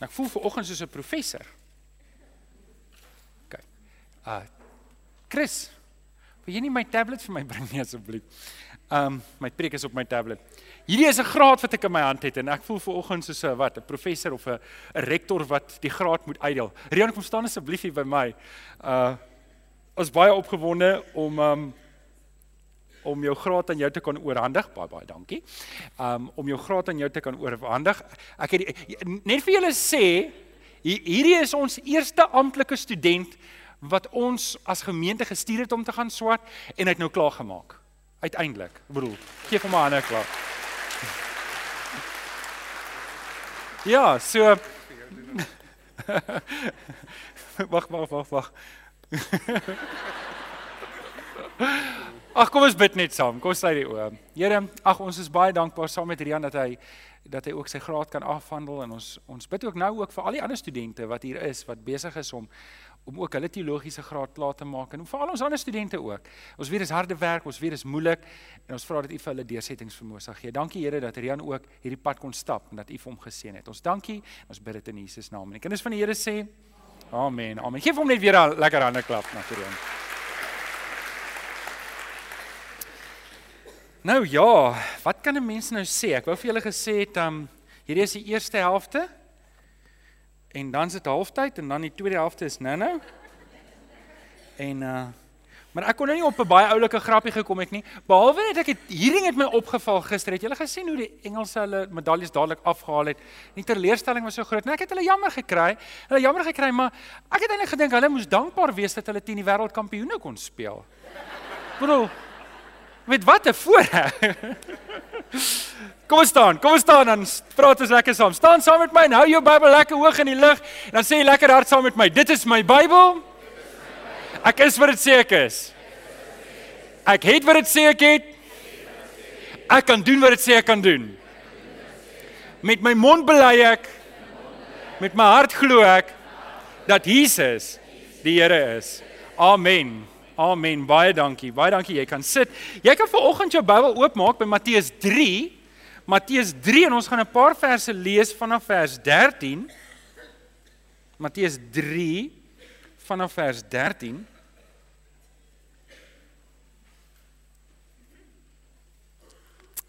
En ek voel ver oggend soos 'n professor. OK. Uh Chris, wil jy nie my tablet vir my bring nie asseblief? Um my preek is op my tablet. Hierdie is 'n graad wat ek in my hand het en ek voel ver oggend soos 'n wat, 'n professor of 'n rektor wat die graad moet uitdeel. Rian, kom staan asseblief hier by my. Uh ons baie opgewonde om um om jou graad aan jou te kan oorhandig. Baie baie dankie. Um om jou graad aan jou te kan oorhandig. Ek het die, net vir julle sê hierdie is ons eerste amptelike student wat ons as gemeente gestuur het om te gaan swat en hy het nou klaar gemaak. Uiteindelik. Ek bedoel, gee hom 'n hande klap. Ja, so Wag, wag, wag, wag. Ag kom ons bid net saam. Kom sluit die oë. Here, ag ons is baie dankbaar saam met Rian dat hy dat hy ook sy graad kan afhandel en ons ons bid ook nou ook vir al die ander studente wat hier is wat besig is om om ook hulle teologiese graad klaar te maak en vir al ons ander studente ook. Ons weet dis harde werk, ons weet dis moeilik en ons vra dat U vir hulle deursettingsvermoë sal gee. Dankie Here dat Rian ook hierdie pad kon stap en dat U vir hom geseën het. Ons dankie. Ons bid dit in Jesus naam. En die kinders van die Here sê Amen. Amen. Geef hom net weer 'n lekker hande klap na Rian. Nou ja, wat kan 'n mens nou sê? Ek wou vir julle gesê het, um hierdie is die eerste helfte. En dan is dit halftyd en dan die tweede helfte is nou-nou. En uh maar ek kon nou nie op 'n baie oulike grappie gekom het nie. Behalwe net ek het hierdie het my opgeval gister. Het julle gesien hoe die Engelse hulle medaljes dadelik afgehaal het? Die teleurstelling was so groot. Nou ek het hulle jammer gekry. Hulle jammer gekry, maar ek het eintlik gedink hulle moes dankbaar wees dat hulle teen die wêreldkampioene kon speel. Bro, Met wat 'n voorreg. Kom ons staan, kom ons staan dan praat ons lekker saam. Staan saam met my en hou jou Bybel lekker hoog in die lug en dan sê jy lekker hard saam met my. Dit is my Bybel. Ek is wat dit sê ek is. Ek het wat dit sê ek het. Ek kan doen wat dit sê ek kan doen. Met my mond bely ek met my hart glo ek dat Jesus die Here is. Amen. Amen. Baie dankie. Baie dankie. Jy kan sit. Jy kan vanoggend jou Bybel oopmaak by Matteus 3. Matteus 3 en ons gaan 'n paar verse lees vanaf vers 13. Matteus 3 vanaf vers 13.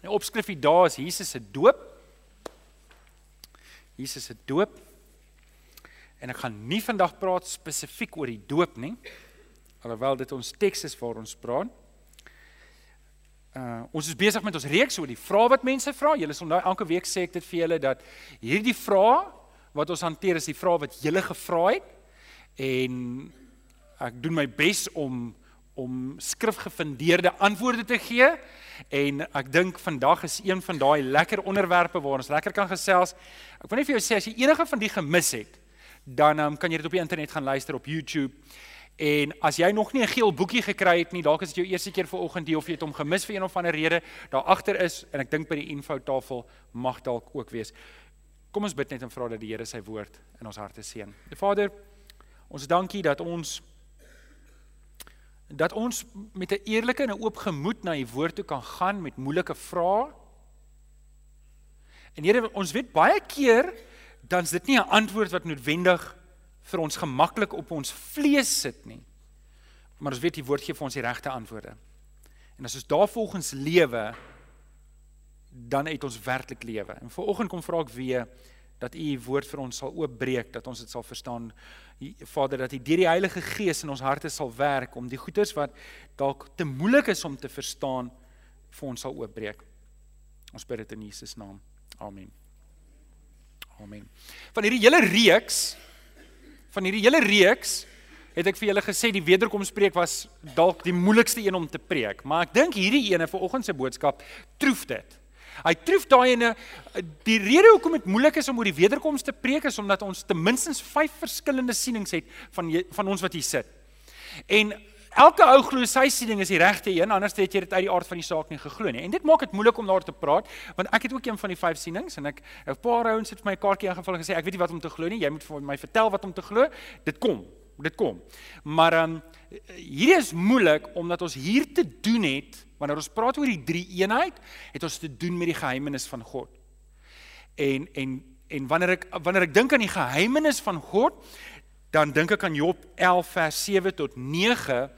Die opskrif hier daar is Jesus se doop. Jesus se doop. En ek gaan nie vandag praat spesifiek oor die doop nie alhoewel dit ons teks is waar ons praat. Uh ons is besig met ons reeks oor die vrae wat mense vra. Julle sal nou elke week sê ek dit vir julle dat hierdie vrae wat ons hanteer is die vrae wat julle gevra het en ek doen my bes om om skrifgefundeerde antwoorde te gee en ek dink vandag is een van daai lekker onderwerpe waar ons lekker kan gesels. Ek wil net vir jou sê as jy enige van die gemis het, dan um, kan jy dit op die internet gaan luister op YouTube. En as jy nog nie 'n geel boekie gekry het nie, dalk is dit jou eerste keer vanoggend hier of jy het hom gemis vir een of ander rede, daar agter is en ek dink by die infotafel mag dalk ook wees. Kom ons bid net en vra dat die Here sy woord in ons harte seën. Vader, ons dankie dat ons dat ons met 'n eerlike en 'n oop gemoed na u woord toe kan gaan met moeilike vrae. En Here, ons weet baie keer dan's dit nie 'n antwoord wat noodwendig vir ons gemaklik op ons vlees sit nie. Maar ons weet die woord gee vir ons die regte antwoorde. En as ons daarvolgens lewe, dan het ons werklik lewe. En vanoggend kom vra ek weer dat u woord vir ons sal oopbreek, dat ons dit sal verstaan. Vader, dat u deur die Heilige Gees in ons harte sal werk om die goeders wat dalk te moeilik is om te verstaan vir ons sal oopbreek. Ons bid dit in Jesus naam. Amen. Amen. Van hierdie hele reeks van hierdie hele reeks het ek vir julle gesê die wederkomspreek was dalk die moeilikste een om te preek, maar ek dink hierdie ene vir oggend se boodskap troef dit. Hy troef daai ene die rede hoekom dit moeilik is om oor die wederkoms te preek is omdat ons ten minste 5 verskillende sienings het van van ons wat hier sit. En Elke ou glo sy siening is die regte een, anders het jy dit uit die aard van die saak nie geglo nie. En dit maak dit moeilik om daar te praat, want ek het ook een van die vyf sienings en ek 'n paar ouens het vir my 'n kaartjie aangevul en gesê ek weet nie wat om te glo nie, jy moet vir my vertel wat om te glo. Dit kom, dit kom. Maar ehm um, hierdie is moeilik omdat ons hier te doen het wanneer ons praat oor die drie eenheid, het ons te doen met die geheimenis van God. En en En wanneer ek wanneer ek dink aan die geheimenis van God, dan dink ek aan Job 11 vers 7 tot 9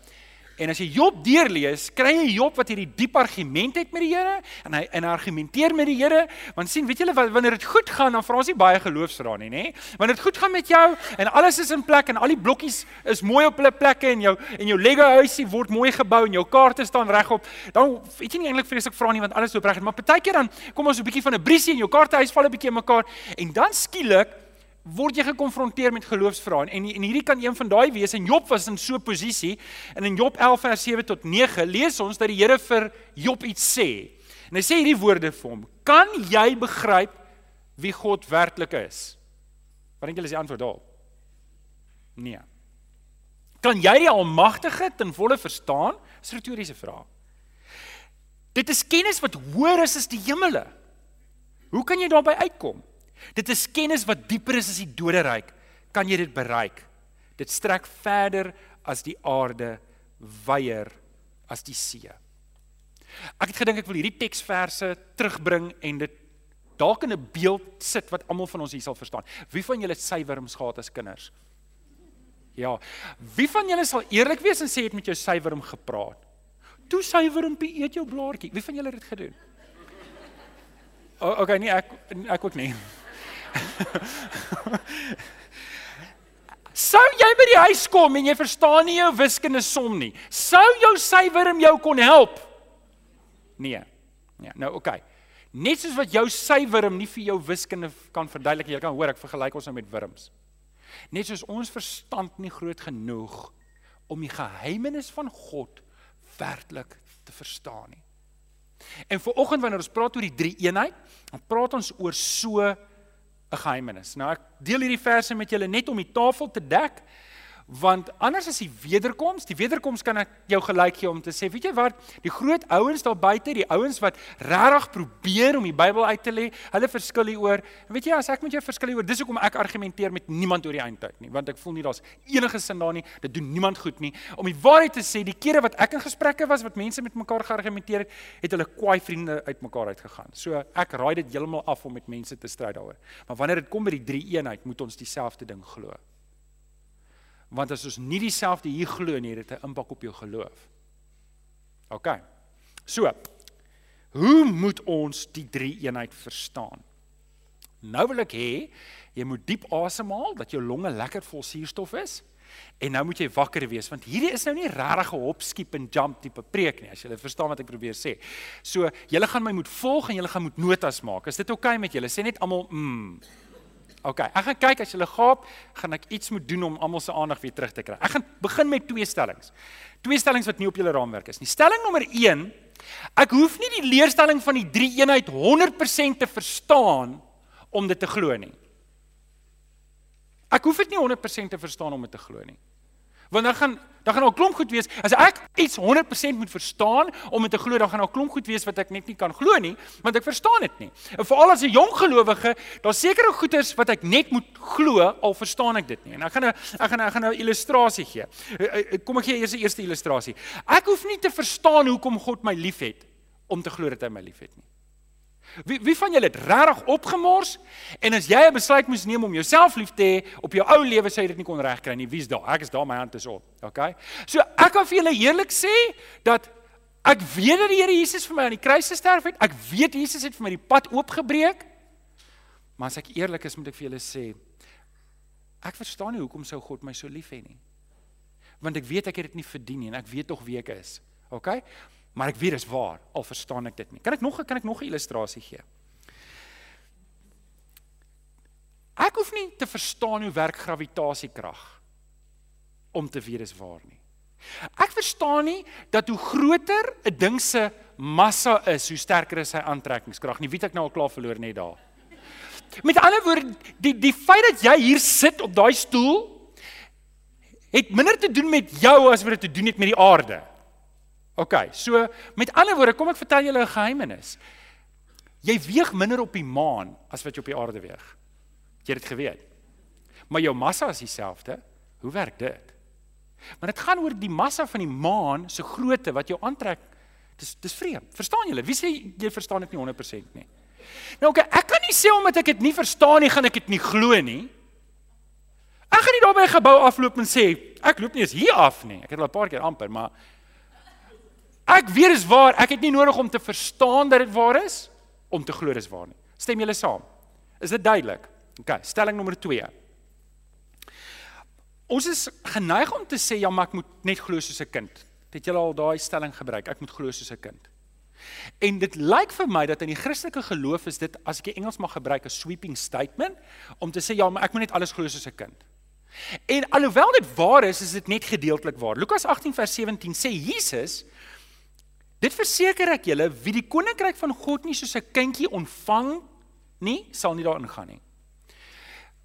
En as jy Job deurlees, kry jy Job wat hierdie diep argument het met die Here en hy en hy argumenteer met die Here. Want sien, weet julle wanneer dit goed gaan, dan vra ons nie baie geloofsraad nie, nê? Wanneer dit goed gaan met jou en alles is in plek en al die blokkies is mooi op hulle plekke en jou en jou Lego huisie word mooi gebou en jou kaarte staan regop, dan weet jy nie eintlik vreeslik vra nie want alles loop reg. Maar partykeer dan kom ons 'n bietjie van 'n briesie en jou kaartehuis val 'n bietjie mekaar en dan skielik word jy gekonfronteer met geloofsvrae en en hierdie kan een van daai wees en Job was in so 'n posisie en in Job 11 vers 7 tot 9 lees ons dat die Here vir Job iets sê. En hy sê hierdie woorde vir hom: "Kan jy begryp wie God werklik is?" Wat dink julle is die antwoord daarop? Nee. Kan jy die Almagtige ten volle verstaan? Dis 'n retoriese vraag. Dit is kennis wat hoër is as die hemele. Hoe kan jy daarby uitkom? Dit is kennis wat dieper is as die doderyk. Kan jy dit bereik? Dit strek verder as die aarde, wyer as die see. Ek het gedink ek wil hierdie teksverse terugbring en dit dalk in 'n beeld sit wat almal van ons hier sal verstaan. Wie van julle suiwerms gehad as kinders? Ja. Wie van julle sal eerlik wees en sê jy het met jou suiwerm gepraat? Toe suiwermpie eet jou blaartjie. Wie van julle het dit gedoen? O, okay, nee, ek ek ook nie. Sou jy by die huis kom en jy verstaan nie jou wiskunde som nie. Sou jou sywerm jou kon help? Nee. Ja, nou oké. Okay. Net soos wat jou sywerm nie vir jou wiskunde kan verduidelik nie. Jy kan hoor ek vergelyk ons nou met wurms. Net soos ons verstand nie groot genoeg om die geheimenis van God werklik te verstaan nie. En vir oggend wanneer ons praat oor die drie eenheid, dan praat ons oor so 'n geheimenis. Nou ek deel hierdie verse met julle net om die tafel te dek want anders as die wederkoms, die wederkoms kan ek jou gelyk gee om te sê, weet jy wat, die groot ouens daar buite, die ouens wat regtig probeer om die Bybel uit te lê, hulle verskil hieroor. En weet jy, as ek met jou verskil hieroor, dis hoekom ek argumenteer met niemand oor die eindtyd nie, want ek voel nie daar's enige sin daar nie, dit doen niemand goed nie. Om die waarheid te sê, die kere wat ek in gesprekke was wat mense met mekaar geargumenteer het, het hulle kwaai vriende uitmekaar uitgegaan. So ek raai dit heeltemal af om met mense te stry daaroor. Maar wanneer dit kom by die drie eenheid, moet ons dieselfde ding glo. Want as ons nie dieselfde hier glo nie, het dit 'n impak op jou geloof. OK. So, hoe moet ons die drie eenheid verstaan? Nou wil ek hê jy moet diep asemhaal dat jou longe lekker vol suurstof is. En nou moet jy wakker wees want hierdie is nou nie regtig 'n hop skip en jump tipe preek nie as jy verstaan wat ek probeer sê. So, julle gaan my moet volg en julle gaan moet notas maak. Is dit oukei okay met julle? Sê net almal mm. OK, ek gaan kyk as jy gaap, gaan ek iets moet doen om almal se aandag weer terug te kry. Ek gaan begin met twee stellings. Twee stellings wat nie op julle raamwerk is nie. Stelling nommer 1: Ek hoef nie die leerstelling van die drie eenheid 100% te verstaan om dit te glo nie. Ek hoef dit nie 100% te verstaan om dit te glo nie. Want dan gaan dan gaan al klomp goed wees. As ek iets 100% moet verstaan om dit te glo, dan gaan al klomp goed wees wat ek net nie kan glo nie, want ek verstaan dit nie. En veral as 'n jong gelowige, daar's sekere goeders wat ek net moet glo al verstaan ek dit nie. En ek gaan 'n ek gaan ek gaan 'n illustrasie gee. Eh, eh, eh, kom ek gee eers die eerste illustrasie. Ek hoef nie te verstaan hoekom God my liefhet om te glo dat hy my liefhet nie. Wie wie van julle het regtig opgemors en as jy 'n besluit moes neem om jouself lief te hê op jou ou lewe sou jy dit nie kon regkry nie. Wie's daar? Ek is daar, my hand is op. Okay? So ek kan vir julle eerlik sê dat ek weet dat die Here Jesus vir my aan die kruis gesterf het. Ek weet Jesus het vir my die pad oopgebreek. Maar as ek eerlik is, moet ek vir julle sê ek verstaan nie hoekom sou God my so lief hê nie. Want ek weet ek het dit nie verdien nie en ek weet tog wie ek is. Okay? Maar ek weet dit is waar al verstaan ek dit nie. Kan ek nog kan ek nog 'n illustrasie gee? Ek hoef nie te verstaan hoe werk gravitasie-krag om te weet dit is waar nie. Ek verstaan nie dat hoe groter 'n ding se massa is, hoe sterker is sy aantrekkingskrag nie. Wie het ek nou al klaar verloor net daar? Met ander woorde, die die feit dat jy hier sit op daai stoel het minder te doen met jou as wat dit te doen het met die aarde. OK, so met ander woorde, kom ek vertel julle 'n geheimenis. Jy weeg minder op die maan as wat jy op die aarde weeg. Jy het dit geweet. Maar jou massa is dieselfde. Hoe werk dit? Maar dit gaan oor die massa van die maan se grootte wat jou aantrek. Dis dis vreemd. Verstaan julle? Wie sê jy verstaan dit nie 100% nie? Nou okay, ek kan nie sê omdat ek dit nie verstaan nie, gaan ek dit nie glo nie. Ek gaan nie daar by 'n gebou afloop en sê ek loop nie eens hier af nie. Ek het al 'n paar keer amper, maar ek weet is waar. Ek het nie nodig om te verstaan dat dit waar is om te glo dit is waar nie. Stem julle saam? Is dit duidelik? OK, stelling nommer 2. Ons is geneig om te sê ja, maar ek moet net glo soos 'n kind. Het julle al daai stelling gebruik? Ek moet glo soos 'n kind. En dit lyk vir my dat in die Christelike geloof is dit as ek die Engels mag gebruik 'n sweeping statement om te sê ja, maar ek moet net alles glo soos 'n kind. En alhoewel dit waar is, is dit net gedeeltelik waar. Lukas 18 vers 17 sê Jesus Dit verseker ek julle wie die koninkryk van God nie soos 'n kindjie ontvang nie, sal nie daarin gaan nie.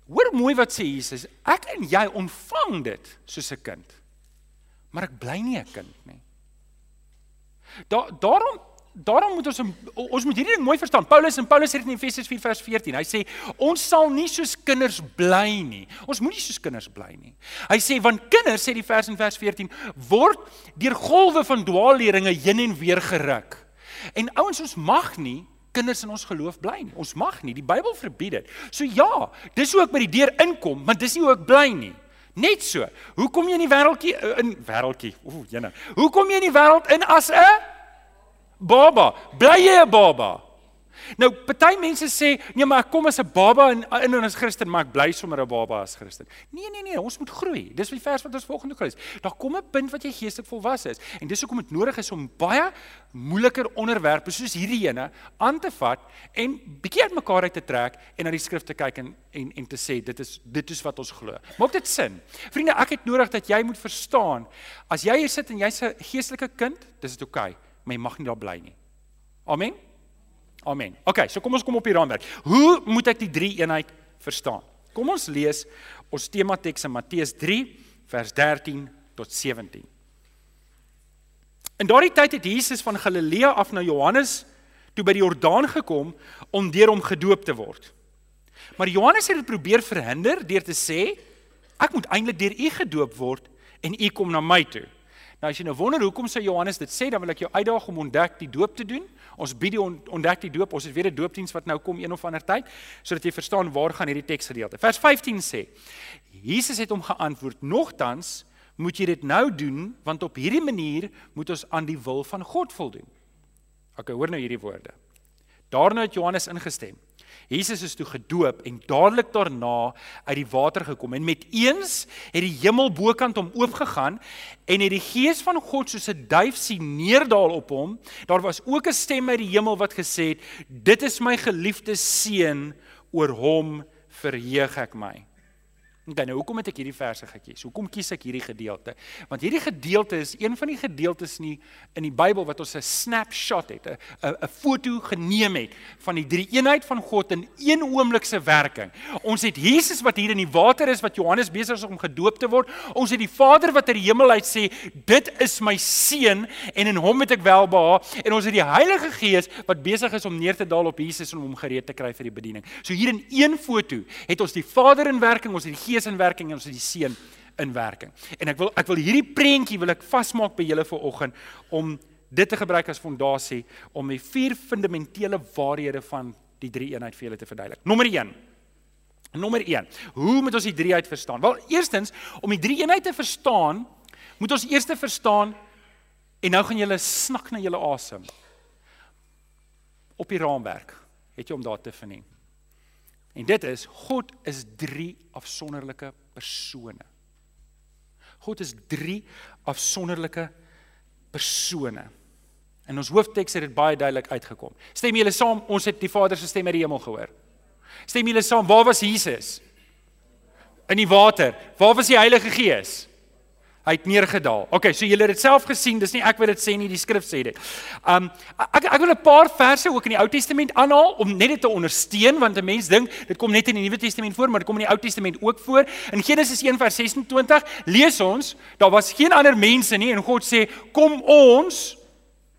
Hoor mooi wat sê Jesus, ek en jy ontvang dit soos 'n kind. Maar ek bly nie 'n kind nie. Daar daarom daarom moet ons ons moet hierdie ding mooi verstaan. Paulus en Paulus sê dit in Efesiërs 4 vers 14. Hy sê ons sal nie soos kinders bly nie. Ons moenie soos kinders bly nie. Hy sê want kinders sê die vers in vers 14 word deur golwe van dwaalleringe heen en weer geruk. En ouens ons mag nie kinders in ons geloof bly nie. Ons mag nie, die Bybel verbied dit. So ja, dis hoe ek by die deur inkom, maar dis nie hoe ek bly nie. Net so. Hoe kom jy in die wêreldjie in wêreldjie? Ooh, jene. Hoe kom jy in die wêreld in as 'n baba? Bly jy 'n baba? Nou, party mense sê, nee, maar ek kom as 'n baba in in as Christen, maar ek bly sommer 'n baba as Christen. Nee, nee, nee, ons moet groei. Dis die vers wat ons volgende kry. Daar kom 'n punt wat jy geestelik volwasse is en dis hoekom dit nodig is om baie moeiliker onderwerpe soos hierdie ene aan te vat en bietjie uitmekaar uit te trek en na die skrif te kyk en en en te sê dit is dit is wat ons glo. Maak dit sin? Vriende, ek het nodig dat jy moet verstaan as jy hier sit en jy's 'n geestelike kind, dis dit oukei, okay, maar jy mag nie daar bly nie. Amen. Amen. OK, so kom ons kom op die raamwerk. Hoe moet ek die drie eenheid verstaan? Kom ons lees ons tema teks in Matteus 3 vers 13 tot 17. In daardie tyd het Jesus van Galilea af na Johannes toe by die Jordaan gekom om deur hom gedoop te word. Maar Johannes het dit probeer verhinder deur te sê ek moet eintlik deur u gedoop word en u kom na my toe. Nou as jy nou wonder hoekom sê Johannes dit sê, dan wil ek jou uitdaag om ontdek die doop te doen. Ons bied die ontdek die doop. Ons het weer 'n doopdiens wat nou kom een of ander tyd sodat jy verstaan waar gaan hierdie teksgedeelte. Vers 15 sê: Jesus het hom geantwoord: "Nogtans moet jy dit nou doen, want op hierdie manier moet ons aan die wil van God voldoen." OK, hoor nou hierdie woorde. Daarna het Johannes ingestem. Jesus is toe gedoop en dadelik daarna uit die water gekom en met eens het die hemel bokant hom oopgegaan en het die gees van God soos 'n duif sien neerdal op hom. Daar was ook 'n stem uit die hemel wat gesê het: "Dit is my geliefde seun, oor hom verheug ek my." Okay, nou hoekom het ek hierdie verse gekies? Hoekom kies ek hierdie gedeelte? Want hierdie gedeelte is een van die gedeeltes nie in die Bybel wat ons 'n snapshot het, 'n 'n foto geneem het van die drie eenheid van God in een oomblik se werking. Ons het Jesus wat hier in die water is wat Johannes besig is om gedoop te word. Ons het die Vader wat uit die hemel uit sê, "Dit is my seun en in hom het ek welbehaag." En ons het die Heilige Gees wat besig is om neer te daal op Jesus om hom gereed te kry vir die bediening. So hier in een foto het ons die Vader in werking, ons het die Gees Gees in werking en ons het die Seun in werking. En ek wil ek wil hierdie prentjie wil ek vasmaak by julle vir oggend om dit te gebruik as fondasie om die vier fundamentele waarhede van die drie eenheid vir julle te verduidelik. Nommer 1. Nommer 1. Hoe moet ons die drie-eenheid verstaan? Wel, eerstens om die drie-eenheid te verstaan, moet ons eers verstaan en nou gaan julle snak na julle asem. Op die raamwerk het jy om daar te verneem. En dit is God is drie afsonderlike persone. God is drie afsonderlike persone. En ons hoofteks het dit baie duidelik uitgekom. Stem julle saam, ons het die Vader se stem uit die hemel gehoor. Stem julle saam, waar was Jesus? In die water. Waar was die Heilige Gees? Hy het neergedaal. Okay, so julle het dit self gesien, dis nie ek wat dit sê nie, die skrif sê dit. Um ek ek wil 'n paar verse ook in die Ou Testament aanhaal om net dit te ondersteun want 'n mens dink dit kom net in die Nuwe Testament voor, maar dit kom in die Ou Testament ook voor. In Genesis 1:26 lees ons, daar was geen ander mense nie en God sê, "Kom ons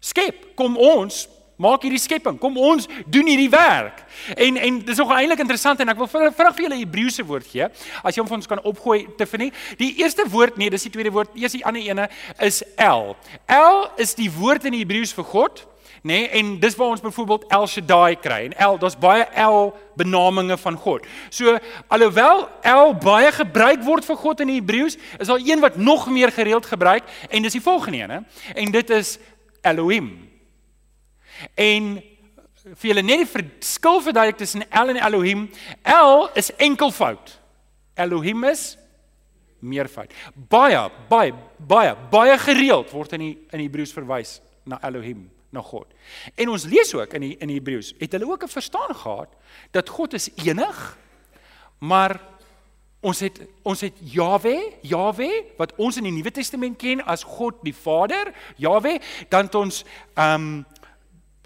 skep, kom ons maak hierdie skepping. Kom ons doen hierdie werk. En en dis nog eintlik interessant en ek wil vinnig vir julle Hebreëse woord gee. As jy hom vir ons kan opgooi Tiffany. Die eerste woord, nee, dis die tweede woord. Eers die ander ene is El. El is die woord in die Hebreëus vir God. nê? Nee, en dis waar ons byvoorbeeld El Shaddai kry. En El, daar's baie El benamings van God. So alhoewel El baie gebruik word vir God in die Hebreëus, is daar een wat nog meer gereeld gebruik en dis die volgende een, hè? En dit is Elohim. En vir julle net die verskil verduidelik tussen El en Elohim. El is enkelvoud. Elohim is meervoud. Baie, baie, baie, baie gereeld word in die in Hebreëus verwys na Elohim, na God. En ons lees ook in die in Hebreëus, het hulle ook 'n verstaan gehad dat God is enig, maar ons het ons het Jawe, Jawe wat ons in die Nuwe Testament ken as God die Vader, Jawe, dan het ons ehm um,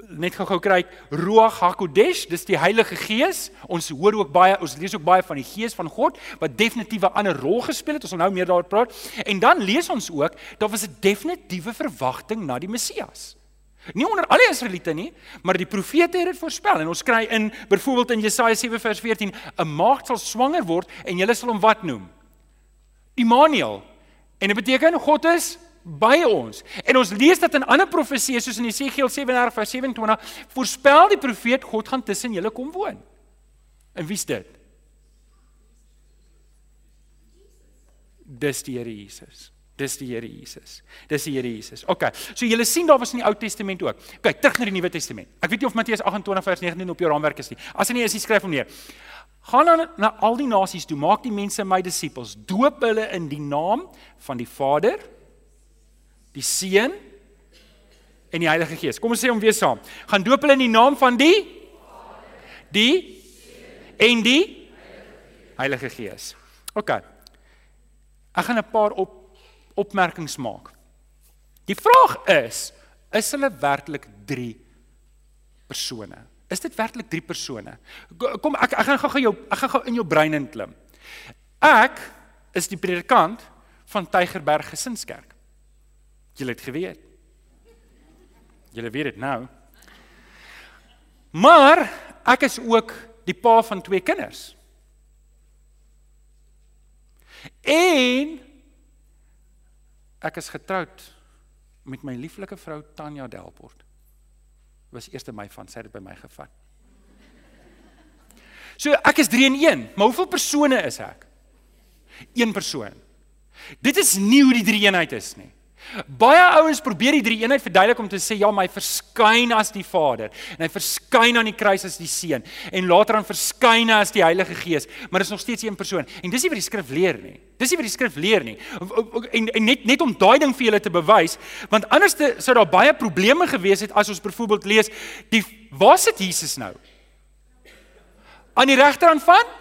net gou-gou kry Ruach HaKodesh, dis die Heilige Gees. Ons hoor ook baie, ons lees ook baie van die Gees van God wat definitief 'n ander rol gespeel het. Ons sal nou meer daaroor praat. En dan lees ons ook daar was 'n definitiewe verwagting na die Messias. Nie onder alle Israeliete nie, maar die profete het dit voorspel. En ons kry in byvoorbeeld in Jesaja 7 vers 14, 'n maagd sal swanger word en julle sal hom wat noem? Immanuel. En dit beteken God is by ons. En ons lees dat in ander profesieë soos in Jesegiel 37:27 voorspel die profeet God gaan tussen julle kom woon. En wie's dit? Dis die Here Jesus. Dis die Here Jesus. Dis die Here Jesus. OK. So julle sien daar was in die Ou Testament ook. Kyk, terug na die Nuwe Testament. Ek weet nie of Matteus 28 vers 19 op jou raamwerk is nie. As hy nie is, skryf hom neer. Gaan dan na al die nasies toe, maak die mense my disippels, doop hulle in die naam van die Vader, die Seun en die Heilige Gees. Kom ons sê hom weer saam. Gaan doop hulle in die naam van die die en die Heilige Gees. OK. Ek gaan 'n paar op opmerkings maak. Die vraag is, is hulle werklik 3 persone? Is dit werklik 3 persone? Kom ek ek gaan gou jou ek gaan gou in jou brein inklim. Ek is die predikant van Tygerberg Gesinskerk. Julle het geweet. Julle weet dit nou. Maar ek is ook die pa van twee kinders. En ek is getroud met my lieflike vrou Tanya Delport. Was eerste my van sy het dit by my gevat. So ek is 3 in 1, maar hoeveel persone is ek? Een persoon. Dit is nie hoe die drie eenheid is nie. Baie ouens probeer die drie eenheid verduidelik om te sê ja, my verskyn as die Vader en hy verskyn aan die kruis as die Seun en later dan verskyn as die Heilige Gees, maar dit is nog steeds een persoon. En dis nie wat die skrif leer nie. Dis nie wat die skrif leer nie. En, en net net om daai ding vir julle te bewys, want anders sou daar baie probleme gewees het as ons byvoorbeeld lees die waar sit Jesus nou? Aan die regterhand van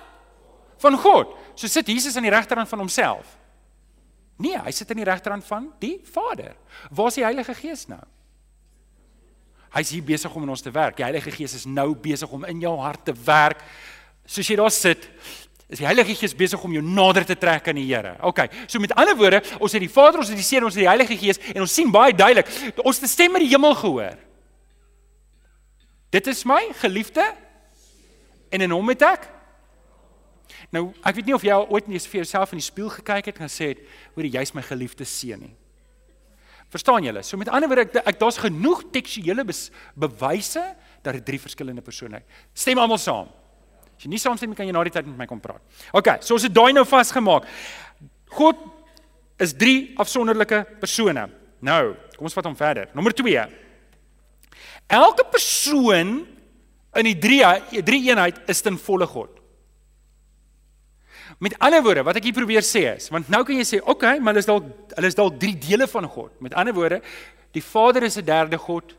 van God. So sit Jesus aan die regterhand van homself. Nee, hy sit aan die regterhand van die Vader. Waar is die Heilige Gees nou? Hy's hier besig om in ons te werk. Die Heilige Gees is nou besig om in jou hart te werk. Soos jy daar sit, is die Heilige Gees besig om jou nader te trek aan die Here. OK. So met ander woorde, ons het die Vader, ons het die Seun, ons het die Heilige Gees en ons sien baie duidelik, ons het 'n stem in die hemel gehoor. Dit is my geliefde en in hom het ek Nou, ek weet nie of jy al ooit net vir jouself in die spieël gekyk het en gesê het, "Hoor, jy's my geliefde seun nie." Verstaan julle? So met ander woorde, ek, ek daar's genoeg tekstuele bewyse dat dit drie verskillende persone is. Stem almal saam. As jy nie saamstem, kan jy na die tyd met my kom praat. OK, so ons het daai nou vasgemaak. God is drie afsonderlike persone. Nou, kom ons vat hom verder. Nommer 2. Elke persoon in die drie drie eenheid is ten volle God. Met ander woorde, wat ek hier probeer sê is, want nou kan jy sê, oké, okay, maar hulle is dalk hulle is dalk drie dele van God. Met ander woorde, die Vader is 'n derde God,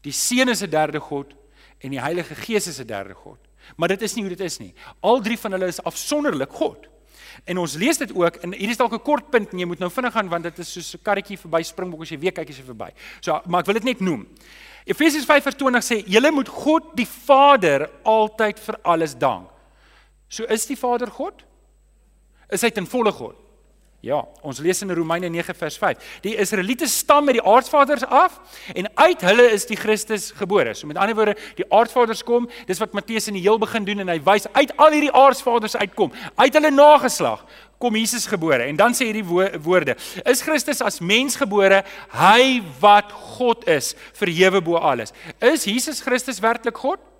die Seun is 'n derde God en die Heilige Gees is 'n derde God. Maar dit is nie hoe dit is nie. Al drie van hulle is afsonderlik God. En ons lees dit ook en hier is dalk 'n kort punt en jy moet nou vinnig gaan want dit is soos 'n karretjie verby springbok as jy weer kyk as jy verby. So, maar ek wil dit net noem. Efesiërs 5:20 sê: "Julle moet God die Vader altyd vir alles dank." So is die Vader God? Is hy ten volle God? Ja, ons lees in Romeine 9 vers 5. Die Israeliete stam met die aardsvaders af en uit hulle is die Christus gebore. So met ander woorde, die aardsvaders kom, dis wat Matteus in die heel begin doen en hy wys uit al hierdie aardsvaders uitkom, uit hulle nageslag kom Jesus gebore. En dan sê hierdie woorde: Is Christus as mens gebore, hy wat God is, verhewe bo alles. Is Jesus Christus werklik God?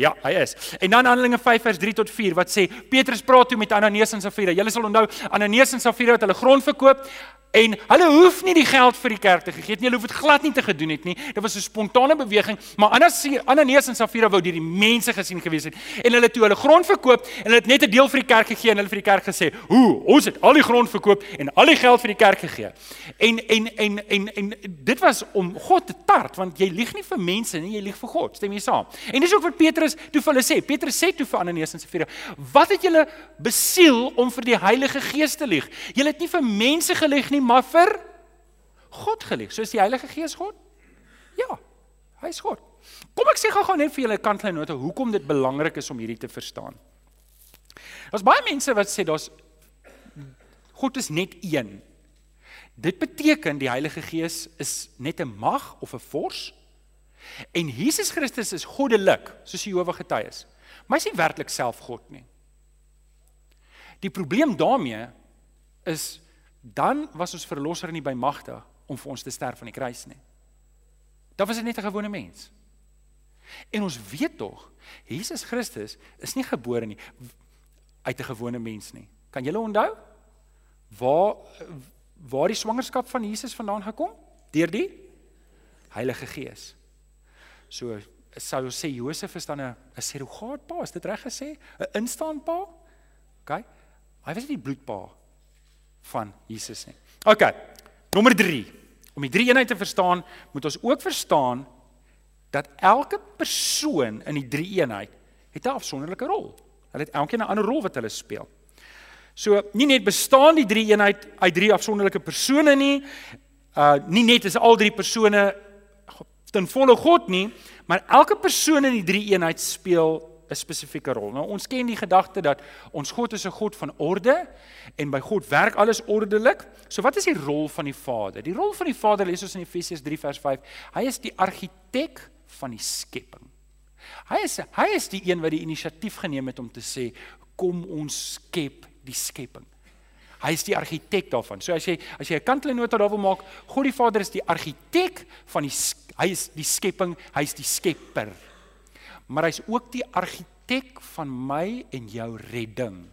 Ja, hy is. En dan Handelinge 5 vers 3 tot 4 wat sê Petrus praat toe met Ananias en Safira. Julle sal onthou Ananias en Safira het hulle grond verkoop En hulle hoef nie die geld vir die kerk te gegee het nie. Hulle hoef dit glad nie te gedoen het nie. Dit was 'n spontane beweging, maar Ananias en Safira wou deur die mense gesien gewees het. En hulle toe hulle grond verkoop en hulle het net 'n deel vir die kerk gegee en hulle vir die kerk gesê, "Hoe, ons het al die grond verkoop en al die geld vir die kerk gegee." En en en en en dit was om God te tart, want jy lieg nie vir mense nie, jy lieg vir God. Stem jy saam? En dis ook wat Petrus toe vir hulle sê. Petrus sê toe vir Ananias en Safira, "Wat het julle besiel om vir die Heilige Gees te lieg? Julle het nie vir mense gelieg nie, maar vir God gelief. So is die Heilige Gees God? Ja, hy is God. Kom ek sê gou-gou net vir julle kantlyn nota hoekom dit belangrik is om hierdie te verstaan. Daar's baie mense wat sê daar's God is net een. Dit beteken die Heilige Gees is net 'n mag of 'n vors. En Jesus Christus is goddelik, soos Jehovah getuies. Maar hy is nie werklik self God nie. Die probleem daarmee is dan was ons verlosser nie by magte om vir ons te sterf aan die kruis nie. Dan was hy net 'n gewone mens. En ons weet tog, Jesus Christus is nie gebore nie uit 'n gewone mens nie. Kan julle onthou waar waar die swangerskap van Jesus vandaan gekom? Deur die Heilige Gees. So sou sê Josef is dan 'n 'n surrogaatpa, is dit reg gesê? 'n Instaanpa? OK. Hy was nie die bloedpa van Jesus nie. OK. Nommer 3. Om die drie eenheid te verstaan, moet ons ook verstaan dat elke persoon in die drie eenheid het 'n afsonderlike rol. Hulle het elkeen 'n ander rol wat hulle speel. So, nie net bestaan die drie eenheid uit drie afsonderlike persone nie, uh nie net is al drie persone ten volle God nie, maar elke persoon in die drie eenheid speel 'n spesifieke rol. Nou ons ken die gedagte dat ons God is 'n God van orde en by God werk alles ordelik. So wat is die rol van die Vader? Die rol van die Vader lees ons in Efesiërs 3 vers 5. Hy is die argitek van die skepping. Hy is hy is die een wat die inisiatief geneem het om te sê kom ons skep die skepping. Hy is die argitek daarvan. So as jy as jy 'n kantlynota daar wil maak, God die Vader is die argitek van die hy is die skepping, hy is die skepper maar hy's ook die argitek van my en jou redding.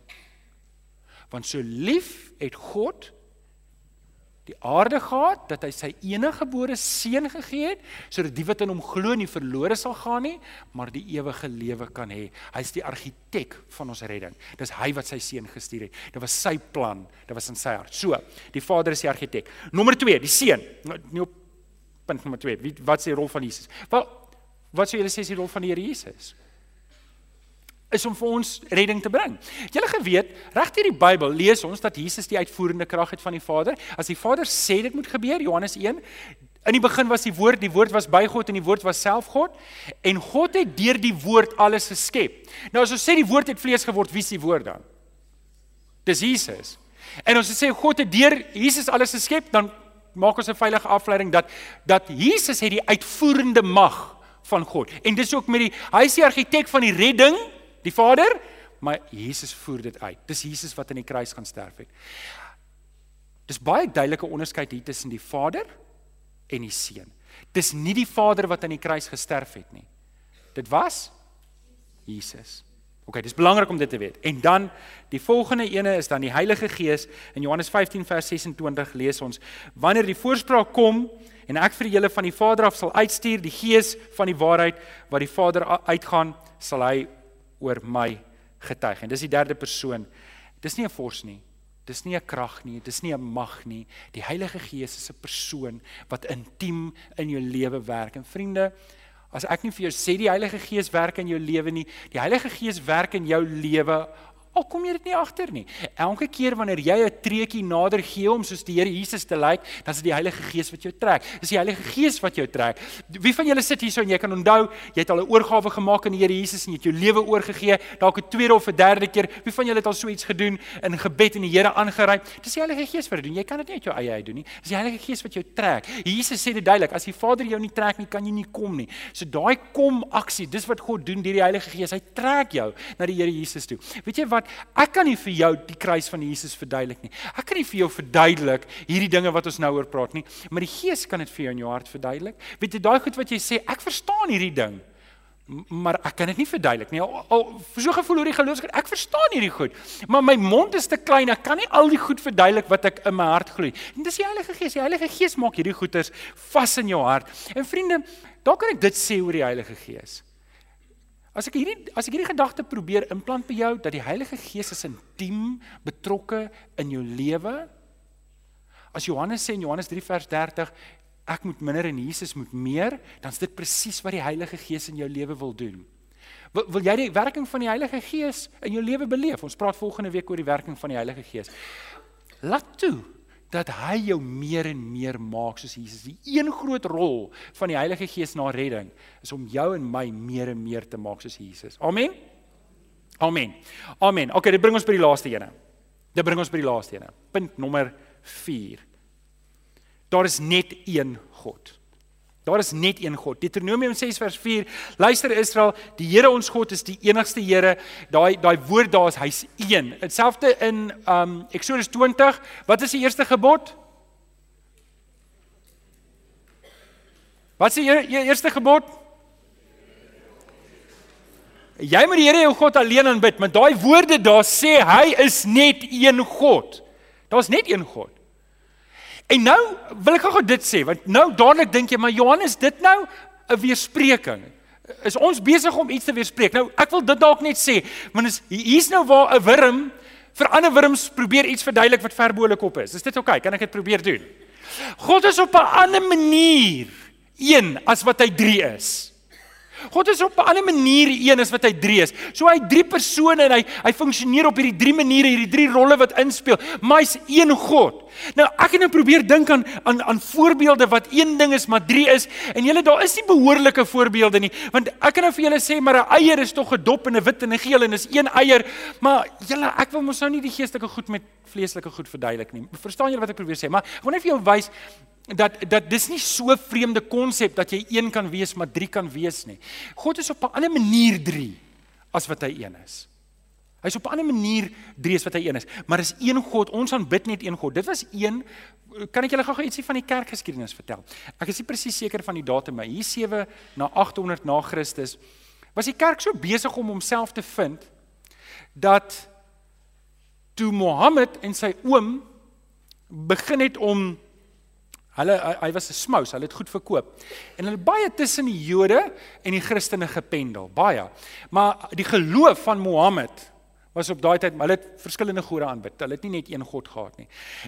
Want so lief het God die aarde gehad dat hy sy enige gebore seun gegee het sodat die wat in hom glo nie verlore sal gaan nie, maar die ewige lewe kan hê. Hy's die argitek van ons redding. Dis hy wat sy seun gestuur het. Dit was sy plan, dit was in sy hart. So, die Vader is die argitek. Nommer 2, die seun. Nie op punt nommer 2. Wie wat sê die rol van Jesus? Wel, Wat sou julle sê is die rol van die Here Jesus? Is om vir ons redding te bring. Julle geweet, reg deur die Bybel lees ons dat Jesus die uitvoerende krag het van die Vader. As die Vader sê dit moet gebeur, Johannes 1, in die begin was die woord, die woord was by God en die woord was self God en God het deur die woord alles geskep. Nou as ons sê die woord het vlees geword, wie is die woord dan? Dis Jesus. En as ons sê God het deur Jesus alles geskep, dan maak ons 'n veilige afleiding dat dat Jesus het die uitvoerende mag van God. En dis ook met die hy is die argitek van die redding, die Vader, maar Jesus voer dit uit. Dis Jesus wat aan die kruis gaan sterf het. Dis baie duidelike onderskeid hier tussen die Vader en die Seun. Dis nie die Vader wat aan die kruis gesterf het nie. Dit was Jesus. OK, dis belangrik om dit te weet. En dan die volgende ene is dan die Heilige Gees. In Johannes 15 vers 26 lees ons: Wanneer die voorspraak kom, en ek vir julle van die Vader af sal uitstuur die gees van die waarheid wat die Vader uitgaan sal hy oor my getuig. En dis die derde persoon. Dis nie 'n vors nie. Dis nie 'n krag nie. Dis nie 'n mag nie. Die Heilige Gees is 'n persoon wat intiem in jou lewe werk. En vriende as ek nie vir jou sê die Heilige Gees werk in jou lewe nie die Heilige Gees werk in jou lewe Al kom jy dit nie agter nie. Elke keer wanneer jy 'n treukie nader gee om soos die Here Jesus te lyk, dan is dit die Heilige Gees wat jou trek. Dis die Heilige Gees wat jou trek. Wie van julle sit hier so en jy kan onthou, jy het al 'n oorgawe gemaak aan die Here Jesus en jy het jou lewe oorgegee, dalk 'n tweede of 'n derde keer. Wie van julle het al so iets gedoen in gebed en die Here aangeraai? Dis die Heilige Gees wat dit doen. Jy kan dit nie uit jou eie uit doen nie. Dis die Heilige Gees wat jou trek. Jesus sê dit duidelik, as die Vader jou nie trek nie, kan jy nie kom nie. So daai kom aksie, dis wat God doen deur die Heilige Gees. Hy trek jou na die Here Jesus toe. Weet jy wat? Ek kan nie vir jou die kruis van Jesus verduidelik nie. Ek kan nie vir jou verduidelik hierdie dinge wat ons nou oor praat nie, maar die Gees kan dit vir jou in jou hart verduidelik. Weet jy daai goed wat jy sê, ek verstaan hierdie ding maar ek kan dit nie verduidelik nie. Al, al so gevoel oor die geloof, ek verstaan hierdie goed, maar my mond is te klein. Ek kan nie al die goed verduidelik wat ek in my hart glo nie. Dis die Heilige Gees. Die Heilige Gees maak hierdie goeters vas in jou hart. En vriende, daar kan ek dit sê oor die Heilige Gees. As ek hierdie as ek hierdie gedagte probeer implant by jou dat die Heilige Gees is intiem betrokke in jou lewe. As Johannes sê in Johannes 3 vers 30, ek moet minder en Jesus moet meer, dan is dit presies wat die Heilige Gees in jou lewe wil doen. Wil, wil jy die werking van die Heilige Gees in jou lewe beleef? Ons praat volgende week oor die werking van die Heilige Gees. Laat toe dat hy jou meer en meer maak soos Jesus. Die een groot rol van die Heilige Gees na redding is om jou en my meer en meer te maak soos Jesus. Amen. Amen. Amen. Okay, dit bring ons by die laaste ene. Dit bring ons by die laaste ene. Punt nommer 4. Daar is net een God. Daar is net een God. Deuteronomium 6 vers 4. Luister Israel, die Here ons God is die enigste Here. Daai daai woord daar is hy's een. Ditselfde in um Eksodus 20. Wat is die eerste gebod? Wat is die eerste gebod? Jy moet die Here jou God alleen aanbid, maar daai woorde daar sê hy is net een God. Daar's net een God. En nou wil ek gou dit sê want nou dadelik dink jy maar Johannes dit nou 'n weerspreking. Is ons besig om iets te weerspreek? Nou ek wil dit dalk net sê, want is hier's nou waar 'n wurm vir ander wurms probeer iets verduidelik wat ver bo hulle kop is. Is dit oukei? Okay? Kan ek dit probeer doen? God is op 'n ander manier een as wat hy 3 is. God is op 'n ander manier een as wat hy drie is. So hy drie persone en hy hy funksioneer op hierdie drie maniere, hierdie drie rolle wat inspel. Maar hy's een God. Nou ek het nou probeer dink aan aan aan voorbeelde wat een ding is maar drie is en julle daar is nie behoorlike voorbeelde nie want ek kan nou vir julle sê maar 'n eier is tog gedop in 'n wit en 'n geel en is een eier maar julle ek wil mos nou nie die geestelike goed met vleeslike goed verduidelik nie. Verstaan julle wat ek probeer sê? Maar ek wil net vir jou wys dat dat dis nie so vreemde konsep dat jy een kan wees maar drie kan wees nie. God is op 'n ander manier drie as wat hy een is. Hy's op 'n ander manier drie as wat hy een is, maar is een God. Ons aanbid net een God. Dit was een kan ek julle gou-gou ietsie van die kerkgeskiedenis vertel. Ek is nie presies seker van die datum maar hier 7 na 800 na Christus was die kerk so besig om homself te vind dat toe Mohammed en sy oom begin het om Hulle hy was 'n smous, hulle het goed verkoop. En hulle baie tussen die Jode en die Christene gependel, baie. Maar die geloof van Mohammed was op daai tyd, hulle het verskillende gode aanbid. Hulle het nie net een God gehad nie.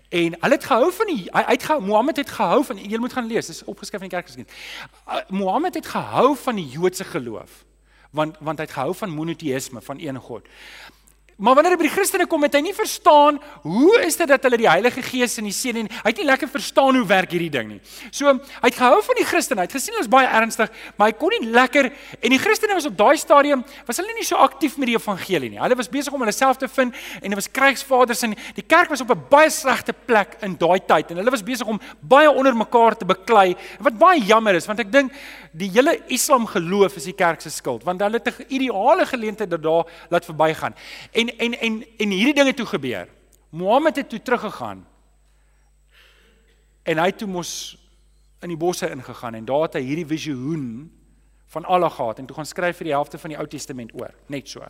En hulle het gehou van die hy het gehou Mohammed het gehou van jy moet gaan lees, dis opgeskryf in die kerkgeskiedenis. Mohammed het gehou van die Joodse geloof. Want want hy het gehou van monoteïsme, van een God. Maar wanneer hy by die Christene kom, het hy nie verstaan hoe is dit dat hulle die Heilige Gees in die seën en hy het nie lekker verstaan hoe werk hierdie ding nie. So hy het gehou van die Christene. Hy het gesien hulle is baie ernstig, maar hy kon nie lekker en die Christene was op daai stadium was hulle nie so aktief met die evangelie nie. Hulle was besig om hulle self te vind en hulle was krygsvaders en die kerk was op 'n baie slegte plek in daai tyd en hulle was besig om baie onder mekaar te beklei. Wat baie jammer is want ek dink die hele Islam geloof is die kerk se skuld want hulle het 'n ideale geleentheid dat daar laat verbygaan. En en en en hierdie dinge toe gebeur. Mohammed het toe teruggegaan. En hy toe mos in die bosse ingegaan en daar het hy hierdie visioen van Allah gehad en toe gaan skryf vir die helfte van die Ou Testament oor, net so.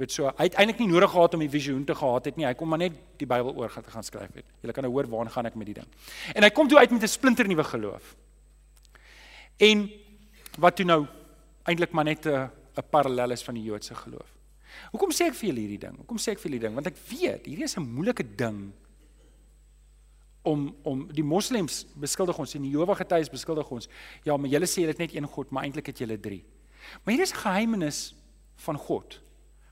Weet so, hy het eintlik nie nodig gehad om die visioen te gehad het nie. Hy kom maar net die Bybel oor gaan te gaan skryf het. Julle kan nou hoor waarna gaan ek met die ding. En hy kom toe uit met 'n splinternuwe geloof. En wat toe nou eintlik maar net 'n 'n parallel is van die Joodse geloof. Hoekom sê ek vir julle hierdie ding? Hoekom sê ek vir julle hierdie ding? Want ek weet hierdie is 'n moeilike ding om om die moslems beskuldig ons en die Jehova getuies beskuldig ons. Ja, maar julle sê dit net een God, maar eintlik het julle drie. Maar hier is 'n geheimenis van God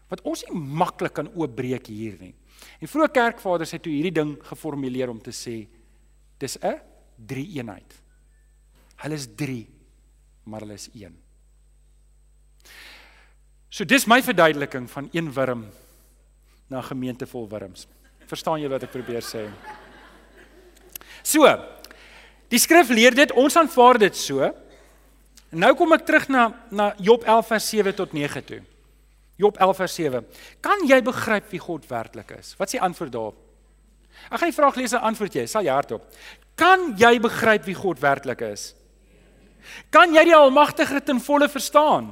wat ons nie maklik kan oopbreek hier nie. En vroeë kerkvaders het toe hierdie ding geformuleer om te sê dis 'n drie eenheid. Hulle is 3, maar hulle is 1. So dis my verduideliking van een wurm na gemeente vol wurms. Verstaan julle wat ek probeer sê? So, die skrif leer dit, ons aanvaar dit so. Nou kom ek terug na na Job 11 vers 7 tot 9 toe. Job 11 vers 7. Kan jy begryp wie God werklik is? Wat is die antwoord daarop? Ek gaan die vraag lees en antwoord jy, sal jy hardop. Kan jy begryp wie God werklik is? Kan jy die Almagtige ten volle verstaan?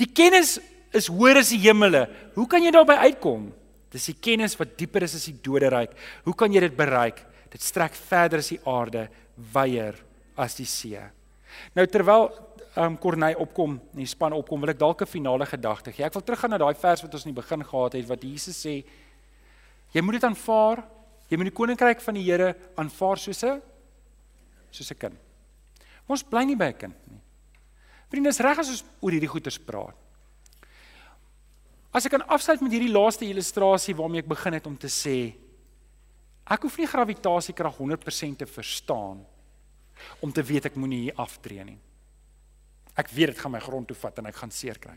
Die kennis is hoër as die hemele. Hoe kan jy daarby uitkom? Dis die kennis wat dieper is as die doderyk. Hoe kan jy dit bereik? Dit strek verder as die aarde, wyer as die see. Nou terwyl um, Corneil opkom, die span opkom, wil ek dalk 'n finale gedagte gee. Ek wil teruggaan na daai vers wat ons in die begin gehad het wat Jesus sê: Jy moet dit aanvaar. Jy moet die koninkryk van die Here aanvaar soos 'n soos 'n kind. Ons bly nie by 'n kind nie. Vriende, is reg as ons oor hierdie goeters praat. As ek kan afsluit met hierdie laaste illustrasie waarmee ek begin het om te sê ek hoef nie gravitasiekrag 100% te verstaan om te weet ek moenie hier aftree nie. Ek weet dit gaan my grond toe vat en ek gaan seer kry.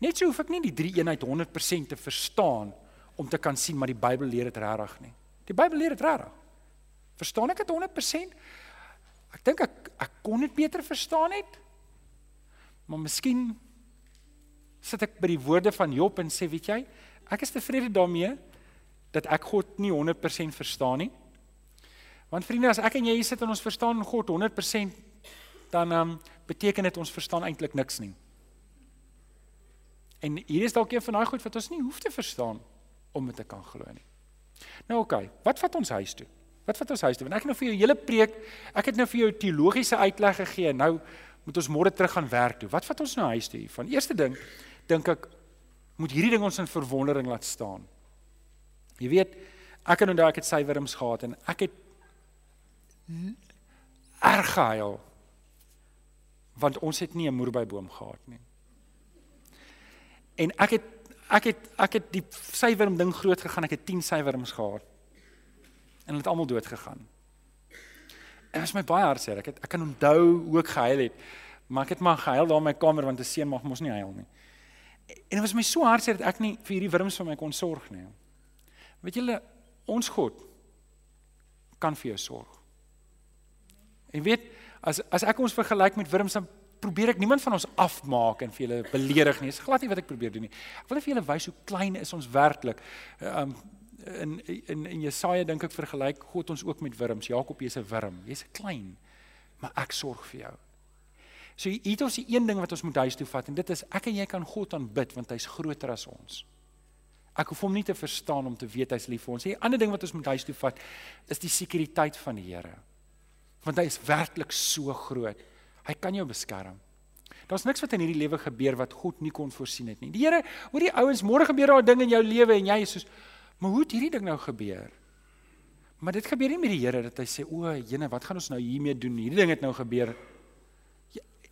Net so hoef ek nie die drie eenheid 100% te verstaan om te kan sien maar die Bybel leer dit regtig nie. Die Bybel leer dit regtig. Verstaan ek dit 100%? Ek dink ek ek kon dit beter verstaan het. Maar miskien sit ek by die woorde van Job en sê, weet jy, ek is tevrede daarmee dat ek God nie 100% verstaan nie. Want vriende, as ek en jy hier sit en ons verstaan God 100%, dan um, beteken dit ons verstaan eintlik niks nie. En hier is dalk een van daai goed wat ons nie hoef te verstaan om dit te kan glo nie. Nou oké, okay, wat vat ons huis toe? Wat vat ons huis toe? Want ek het nou vir jou hele preek, ek het nou vir jou teologiese uitleg gegee. Nou moet ons môre terug gaan werk toe. Wat vat ons nou huis toe? Van eerste ding, dink ek moet hierdie ding ons in verwondering laat staan. Jy weet, ek het onthou ek het sywerms gehad en ek het erg gehuil want ons het nie 'n moerbeiboom gehad nie. En ek het ek het ek het die sywerm ding groot gegaan. Ek het 10 sywerms gehad. En hulle het almal dood gegaan. En is my baie hartseer. Ek het ek kan onthou hoe ek gehuil het. Maar ek het maar gehuil daar in my kamer want 'n seun mag mos nie huil nie. En dit was my so hartseer dat ek nie vir hierdie wurms van my kon sorg nie. Weet julle, ons God kan vir jou sorg. En weet, as as ek ons vergelyk met wurms dan probeer ek niemand van ons afmaak en vir julle beledig nie. Dis glad nie wat ek probeer doen nie. Ek wil net vir julle wys hoe klein is ons werklik. Um in in in Jesaja dink ek vergelyk God ons ook met wurms. Jakob jy's 'n wurm. Jy's klein, maar ek sorg vir jou. So hier het ons die een ding wat ons moet huis toe vat en dit is ek en jy kan God aanbid want hy's groter as ons. Ek hoef hom nie te verstaan om te weet hy's lief vir ons. Die ander ding wat ons moet huis toe vat is die sekuriteit van die Here. Want hy is werklik so groot. Hy kan jou beskerm. Daar's niks wat in hierdie lewe gebeur wat God nie kon voorsien het nie. Die Here, hoor die ouens, môre gebeur daar 'n ding in jou lewe en jy is soos, "Maar hoe het hierdie ding nou gebeur?" Maar dit gebeur nie met die Here dat hy sê, "O, Jene, wat gaan ons nou hiermee doen? Hierdie ding het nou gebeur."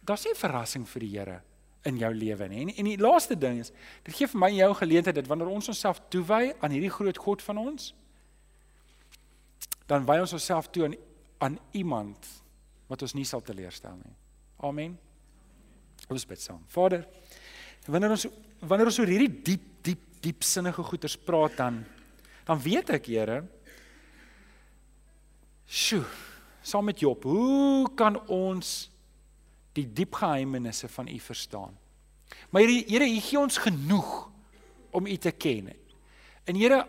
daar's nie 'n verrassing vir die Here in jou lewe nie. En en die laaste ding is, dit gee vir my en jou geleentheid dat wanneer ons onsself toewy aan hierdie groot God van ons, dan wy ons onsself toe aan aan iemand wat ons nie sal teleurstel nie. Amen. Ons bid saam. Vader, wanneer ons wanneer ons oor hierdie diep diep diep sinnige goeters praat dan dan weet ek, Here, sjoe, saam met Job, hoe kan ons die diep geheimenisse van U verstaan. Maar Here, Here, U gee ons genoeg om U te ken. En Here,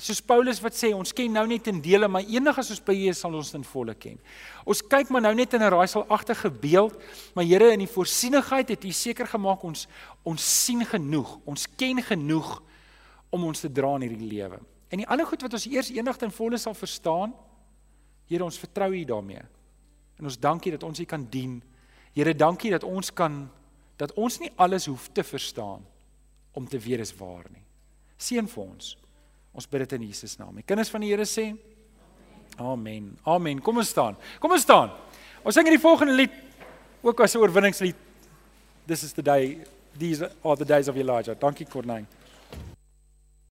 soos Paulus wat sê, ons ken nou net in dele, maar eendag as ons by U is, sal ons in volle ken. Ons kyk maar nou net in 'n raaiselagtige beeld, maar Here, in die voorsienigheid het U seker gemaak ons ons sien genoeg, ons ken genoeg om ons te dra in hierdie lewe. En die ander goed wat ons eers eendag ten volle sal verstaan, Here, ons vertrou U daarmee. En ons dankie dat ons U kan dien. Here, dankie dat ons kan dat ons nie alles hoef te verstaan om te weet is waar nie. Seën vir ons. Ons bid dit in Jesus naam. Die kinders van die Here sê Amen. Amen. Kom ons staan. Kom ons staan. Ons sing in die volgende lied ook as 'n oorwinningslied. This is the day these are the days of Elijah. Dankie Corneille.